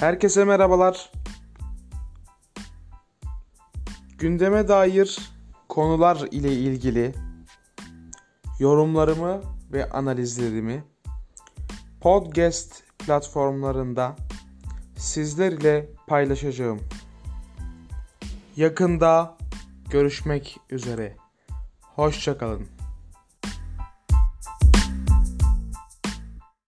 Herkese merhabalar. Gündeme dair konular ile ilgili yorumlarımı ve analizlerimi podcast platformlarında sizler ile paylaşacağım. Yakında görüşmek üzere. Hoşçakalın.